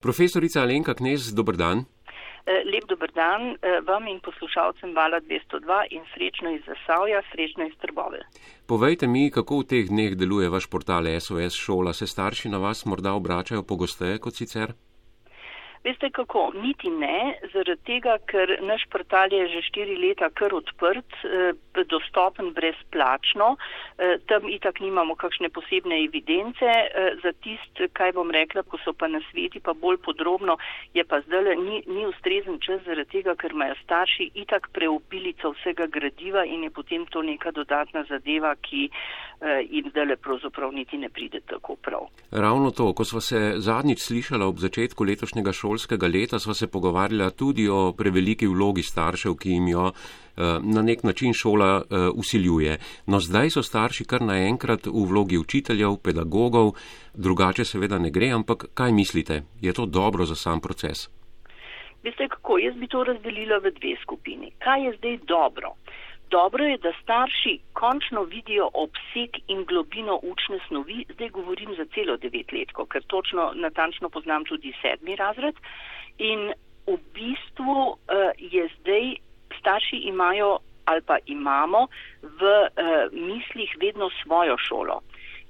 Profesorica Alenka Knez, dober dan. Eh, lep dober dan eh, vam in poslušalcem Vala 202 in srečno iz Zasavja, srečno iz Trbove. Povejte mi, kako v teh dneh deluje vaš portal SOS šola. Se starši na vas morda obračajo pogosteje kot sicer? Veste kako, niti ne, zaradi tega, ker naš portal je že štiri leta kar odprt, eh, dostopen brezplačno, eh, tam itak nimamo kakšne posebne evidence, eh, za tist, kaj bom rekla, ko so pa na sveti pa bolj podrobno, je pa zdaj ni, ni ustrezen čas zaradi tega, ker imajo starši itak preupilico vsega gradiva in je potem to neka dodatna zadeva, ki jim zdaj pravzaprav niti ne pride tako prav. Ravno to, ko smo se zadnjič slišala ob začetku letošnjega šola, šolskega leta sva se pogovarjala tudi o preveliki vlogi staršev, ki jim jo eh, na nek način šola eh, usiljuje. No, zdaj so starši kar naenkrat v vlogi učiteljev, pedagogov, drugače seveda ne gre, ampak kaj mislite, je to dobro za sam proces? Veste kako, jaz bi to razdelila v dve skupini. Kaj je zdaj dobro? Dobro je, da starši končno vidijo obseg in globino učne snovi, zdaj govorim za celo devetletko, ker točno natančno poznam tudi sedmi razred. In v bistvu uh, je zdaj, starši imajo ali pa imamo v uh, mislih vedno svojo šolo.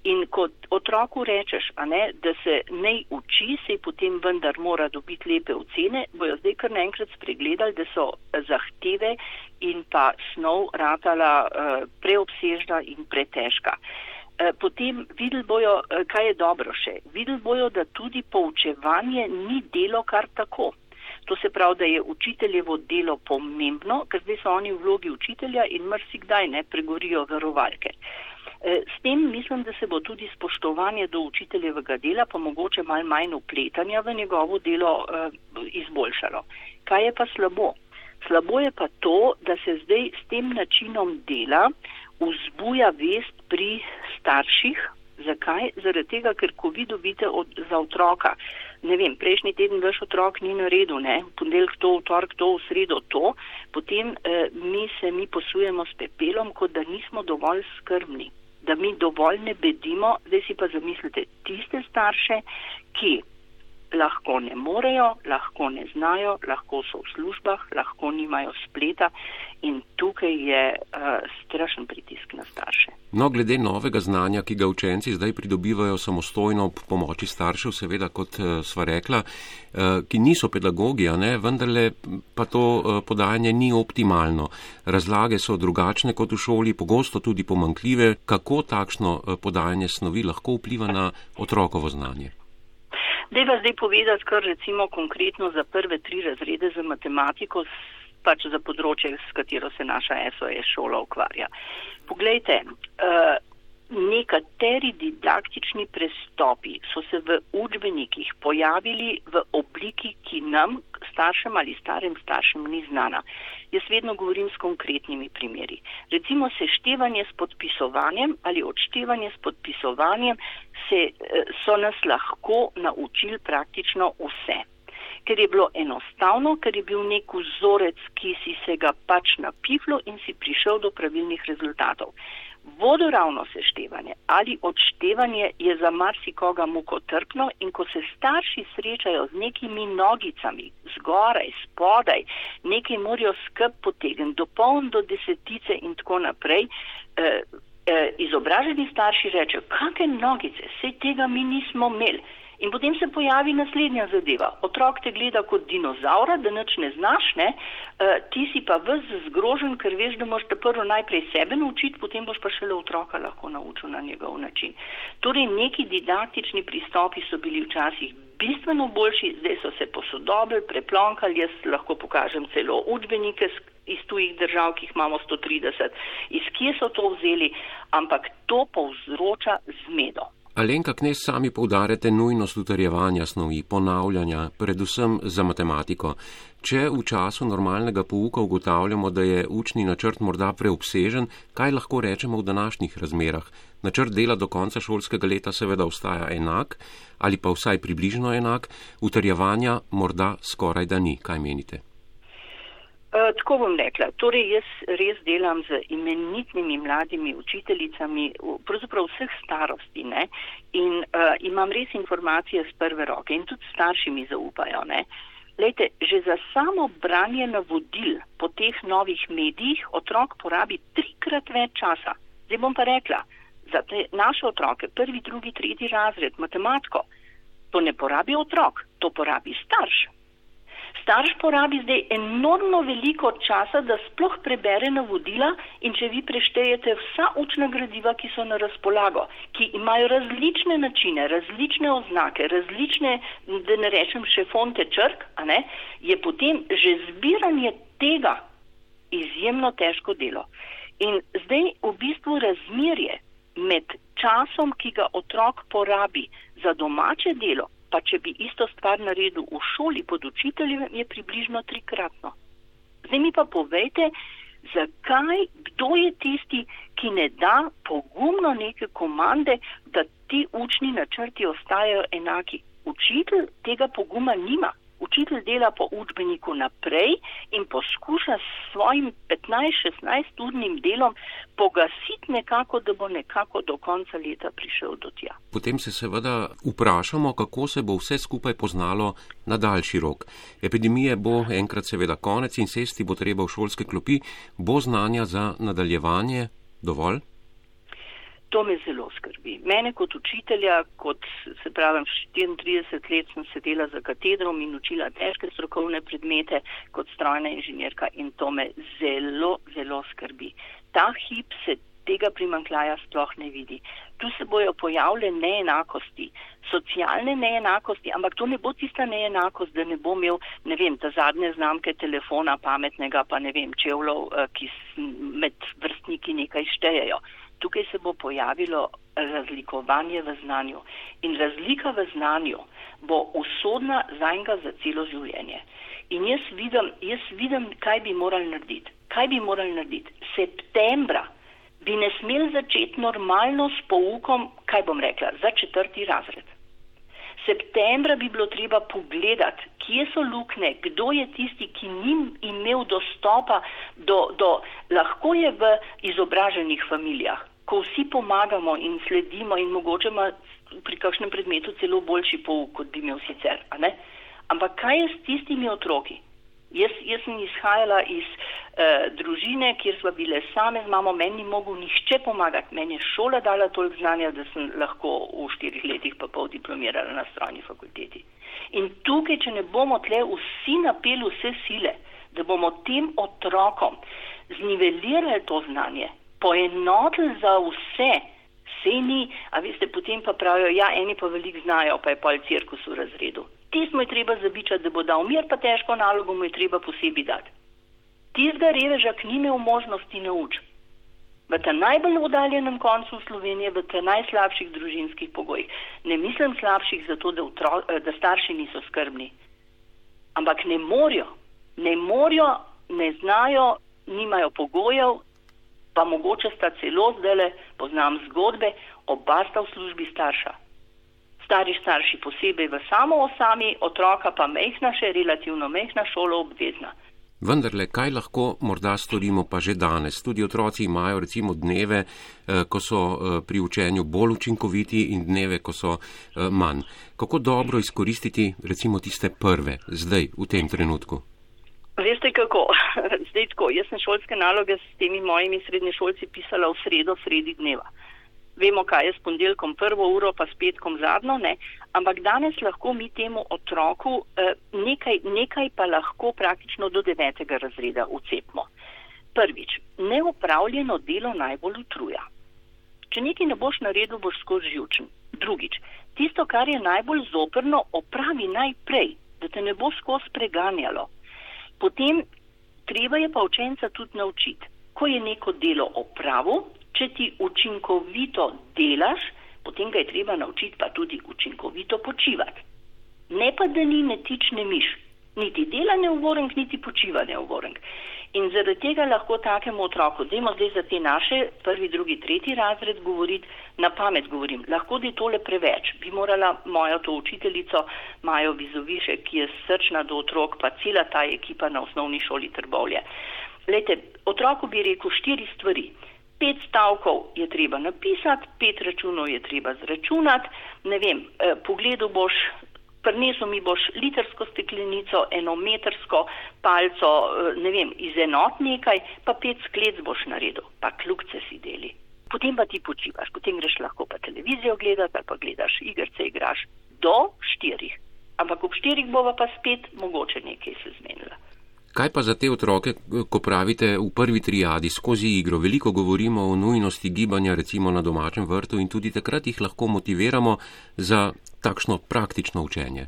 In kot otroku rečeš, ne, da se ne uči, se potem vendar mora dobiti lepe ocene, bojo zdaj kar naenkrat spregledali, da so zahteve in pa snov ratala uh, preobsežna in pretežka. Uh, potem videli bojo, uh, kaj je dobro še. Videli bojo, da tudi poučevanje ni delo kar tako. To se pravi, da je učiteljevo delo pomembno, ker zdaj so oni v vlogi učitelja in mrsikdaj ne pregorijo varovalke. Eh, s tem mislim, da se bo tudi spoštovanje do učiteljevega dela, pa mogoče mal manj upletanja v njegovo delo eh, izboljšalo. Kaj je pa slabo? Slabo je pa to, da se zdaj s tem načinom dela vzbuja vest pri starših. Zakaj? Zaradi tega, ker ko vi dobite od, za otroka, ne vem, prejšnji teden vaš otrok ni na redu, ne, ponedeljek to, vtorek to, v sredo to, potem eh, mi se mi posujemo s pepelom, kot da nismo dovolj skrbni da mi dovolj ne bedimo, zdaj si pa zamislite tiste starše, ki lahko ne morejo, lahko ne znajo, lahko so v službah, lahko nimajo spleta in tukaj je uh, strašen pritisk na starše. No, glede novega znanja, ki ga učenci zdaj pridobivajo samostojno ob pomoči staršev, seveda, kot uh, sva rekla, uh, ki niso pedagogi, ne, vendarle pa to uh, podajanje ni optimalno. Razlage so drugačne kot v šoli, pogosto tudi pomankljive. Kako takšno uh, podajanje snovi lahko vpliva na otrokovo znanje? Deva zdaj povedati, kar recimo konkretno za prve tri razrede za matematiko, pač za področje, s katero se naša SOS šola ukvarja. Poglejte, uh, nekateri didaktični prestopi so se v učbenikih pojavili v obliki, ki nam, staršem ali starem staršem, ni znana. Jaz vedno govorim s konkretnimi primeri. Recimo seštevanje s podpisovanjem ali odštevanje s podpisovanjem se, eh, so nas lahko naučili praktično vse. Ker je bilo enostavno, ker je bil nek vzorec, ki si se ga pač napiflo in si prišel do pravilnih rezultatov. Vodoravno seštevanje ali odštevanje je za marsikoga mukotrpno in ko se starši srečajo z nekimi nogicami, zgoraj, spodaj, nekaj morajo skrb potegniti, dopoln do desetice in tako naprej, eh, eh, izobraženi starši rečejo, kakšne nogice, vse tega mi nismo imeli. In potem se pojavi naslednja zadeva. Otrok te gleda kot dinozaura, da nič ne znaš, ne? E, ti si pa vz zgrožen, ker veš, da moraš te prvo najprej sebe naučiti, potem boš pa šele otroka lahko naučil na njegov način. Torej, neki didaktični pristopi so bili včasih bistveno boljši, zdaj so se posodobili, preplonkali, jaz lahko pokažem celo učbenike iz tujih držav, ki jih imamo 130, iz kje so to vzeli, ampak to povzroča zmedo. Alenka Knes sami poudarjate nujnost utrjevanja snovi, ponavljanja, predvsem za matematiko. Če v času normalnega pouka ugotavljamo, da je učni načrt morda preobsežen, kaj lahko rečemo v današnjih razmerah? Načrt dela do konca šolskega leta seveda ostaja enak ali pa vsaj približno enak, utrjevanja morda skoraj da ni. Kaj menite? Uh, tako bom rekla. Torej, jaz res delam z imenitnimi mladimi učiteljicami, pravzaprav vseh starosti ne? in uh, imam res informacije z prve roke in tudi starši mi zaupajo. Ne? Lejte, že za samo branje navodil po teh novih medijih otrok porabi trikrat več časa. Zdaj bom pa rekla, za te naše otroke, prvi, drugi, tretji razred, matematiko, to ne porabi otrok, to porabi starš starš porabi zdaj enormno veliko časa, da sploh prebere navodila in če vi preštejete vsa učna gradiva, ki so na razpolago, ki imajo različne načine, različne oznake, različne, da ne rečem še fonte črk, ne, je potem že zbiranje tega izjemno težko delo. In zdaj v bistvu razmerje med časom, ki ga otrok porabi za domače delo, pa če bi isto stvar naredil v šoli pod učiteljem, je približno trikratno. Zdaj mi pa povejte, zakaj, kdo je tisti, ki ne da pogumno neke komande, da ti učni načrti ostajajo enaki. Učitelj tega poguma nima. Učitelj dela po učbeniku naprej in poskuša s svojim 15-16 urnim delom pogasiti nekako, da bo nekako do konca leta prišel do tja. Potem se seveda vprašamo, kako se bo vse skupaj poznalo na daljši rok. Epidemije bo enkrat seveda konec in sesti bo treba v šolske klopi, bo znanja za nadaljevanje dovolj? To me zelo skrbi. Mene kot učitelja, kot se pravim, 34 let sem sedela za katedrom in učila težke strokovne predmete kot strojna inženirka in to me zelo, zelo skrbi. Ta hip se tega primankljaja sploh ne vidi. Tu se bojo pojavile neenakosti, socialne neenakosti, ampak to ne bo tista neenakost, da ne bo imel, ne vem, ta zadnje znamke telefona pametnega, pa ne vem, čevlov, eh, ki med vrstniki nekaj štejejo tukaj se bo pojavilo razlikovanje v znanju. In razlika v znanju bo usodna za enega za celo življenje. In jaz vidim, jaz vidim, kaj bi morali narediti. Kaj bi morali narediti? Septembra bi ne smel začeti normalno s poukom, kaj bom rekla, za četrti razred. Septembra bi bilo treba pogledati, kje so lukne, kdo je tisti, ki ni imel dostopa do, do lahko je v izobraženih familijah, ko vsi pomagamo in sledimo in mogoče ima pri kakšnem predmetu celo boljši pouk, kot bi imel sicer. Ampak kaj je s tistimi otroki? Jaz, jaz sem izhajala iz uh, družine, kjer smo bile same z mamo, meni ni mogel nihče pomagati. Meni je šola dala toliko znanja, da sem lahko v štirih letih pa pol diplomirala na strojni fakulteti. In tukaj, če ne bomo tle vsi napeli vse sile, da bomo tem otrokom znivelirali to znanje, poenotili za vse, vse ni, a veste, potem pa pravijo, ja, eni pa velik znajo, pa je pol cirkus v razredu. Tismo je treba zabičati, da bo dal mir, pa težko nalogo mu je treba posebej dati. Tizga reveža, ki ni imel možnosti naučiti. V tem najbolj oddaljenem koncu Slovenije, v tem najslabših družinskih pogojih. Ne mislim slabših zato, da, utro, da starši niso skrbni. Ampak ne morajo, ne morajo, ne znajo, nimajo pogojev, pa mogoče sta celo zdele, poznam zgodbe, oba sta v službi starša. Stari starši posebej v samo osami, otroka pa mehna še relativno mehna šola obvezna. Vendarle, kaj lahko morda storimo pa že danes? Tudi otroci imajo recimo dneve, eh, ko so eh, pri učenju bolj učinkoviti in dneve, ko so eh, manj. Kako dobro izkoristiti recimo tiste prve, zdaj, v tem trenutku? Veste kako? Zdaj tako, jaz sem šolske naloge s temi mojimi srednješolci pisala v sredo, sredi dneva. Vemo, kaj je s pondelkom prvo uro, pa s petkom zadnjo, ne? ampak danes lahko mi temu otroku eh, nekaj, nekaj pa lahko praktično do devetega razreda ucepmo. Prvič, neupravljeno delo najbolj utruja. Če nekaj ne boš naredil, boš skozi živčen. Drugič, tisto, kar je najbolj zoprno, opravi najprej, da te ne bo skozi preganjalo. Potem treba je pa učenca tudi naučiti, ko je neko delo opravil, če ti učinkovito delaš, potem ga je treba naučiti pa tudi učinkovito počivati. Ne pa, da ni netične miš. Niti delanje v vorenk, niti počivanje v vorenk. In zaradi tega lahko takemu otroku, dajmo zdaj za te naše prvi, drugi, tretji razred govoriti, na pamet govorim, lahko da je tole preveč, bi morala moja to učiteljico, Majo Vizoviše, ki je srčna do otrok, pa cela ta ekipa na osnovni šoli Trbovlje. Lejte, otroku bi rekel štiri stvari. Pet stavkov je treba napisati, pet računov je treba zračunati, ne vem, eh, pogledu boš prinesel mi boš litrsko steklenico, enometrsko palco, eh, ne vem, iz enot nekaj, pa pet sklec boš naredil, pa kljukce si deli. Potem pa ti počivaš, potem greš lahko pa televizijo gledati, ali pa gledaš igrice, igraš do štirih. Ampak ob štirih bova pa spet mogoče nekaj se zmenila. Kaj pa za te otroke, ko pravite v prvi triadi skozi igro? Veliko govorimo o nujnosti gibanja recimo na domačem vrtu in tudi takrat jih lahko motiviramo za takšno praktično učenje.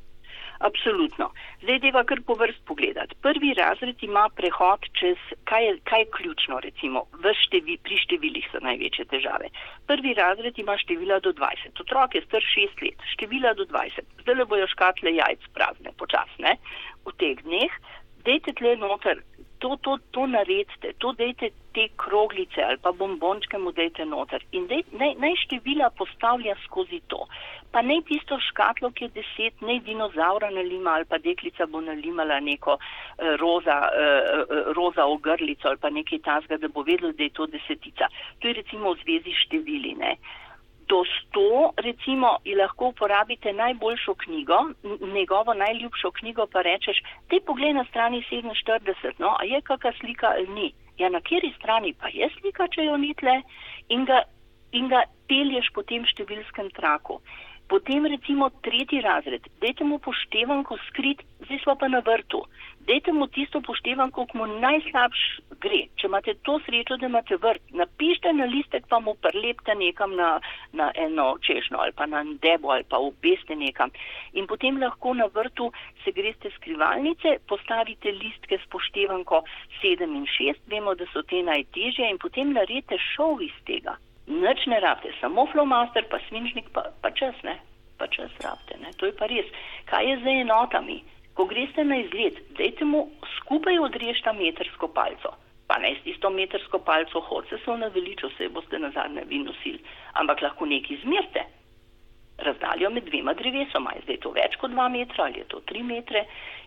Absolutno. Zdaj deva kar po vrst pogledati. Prvi razred ima prehod čez, kaj je, kaj je ključno recimo, števi, pri številih so največje težave. Prvi razred ima števila do 20. Otrok je star 6 let, števila do 20. Zdaj le bojo škatle jajc prazne, počasne, v teh dneh dejte tle noter, to, to, to naredite, to dejte te kroglice ali pa bombončke mu dejte noter in dej, naj, naj števila postavlja skozi to. Pa ne tisto škatlo, ki je deset, ne dinozaura nalima ali pa deklica bo nalimala neko uh, roza, uh, roza ogrlico ali pa nekaj tazga, da bo vedela, da je to desetica. To je recimo v zvezi števili, ne. Do 100, recimo, lahko uporabite najboljšo knjigo, njegovo najljubšo knjigo, pa rečeš, te pogled na strani 47, no, a je kakšna slika ali ni. Ja, na kateri strani pa je slika, če jo ni tle, in ga, in ga pelješ po tem številskem traku. Potem recimo tretji razred, dajte mu poštevanko skrit, zdaj smo pa na vrtu. Dajte mu tisto poštevanko, ko mu najslabš gre. Če imate to srečo, da imate vrt, napišite na listek, pa mu prlepte nekam na, na eno češnjo ali pa na debo ali pa obeste nekam. In potem lahko na vrtu se greste skrivalnice, postavite listke s poštevanko 7 in 6, vemo, da so te najtežje in potem naredite šov iz tega nič ne rabite, samo flomaster, pa svinčnik, pa, pa čas ne, pa čas rabite, ne, to je pa res. Kaj je z enotami? Ko greste na izgled, dejte mu skupaj odrežta metrsko palco, pa ne s tisto metrsko palco hodce so na veličo, se boste nazadnje vi nosili, ampak lahko nekaj izmerite. Razdaljo med dvema drevesoma, je zdaj to več kot dva metra ali je to tri metre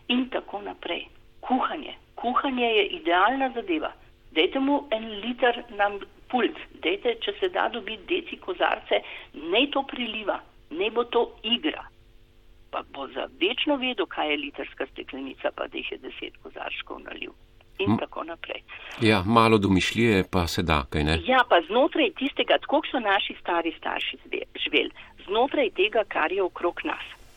in tako naprej. Kuhanje. Kuhanje je idealna zadeva. Dejte mu en liter nam pult, dejte, če se da dobiti deci kozarce, ne to priliva, ne bo to igra. Pa bo za večno vedel, kaj je literska steklenica, pa da jih je deset kozarčkov nalil. In M tako naprej. Ja, malo domišljije pa se da, kaj ne? Ja, pa znotraj tistega, tako so naši stari starši živeli, znotraj tega, kar je okrog nas.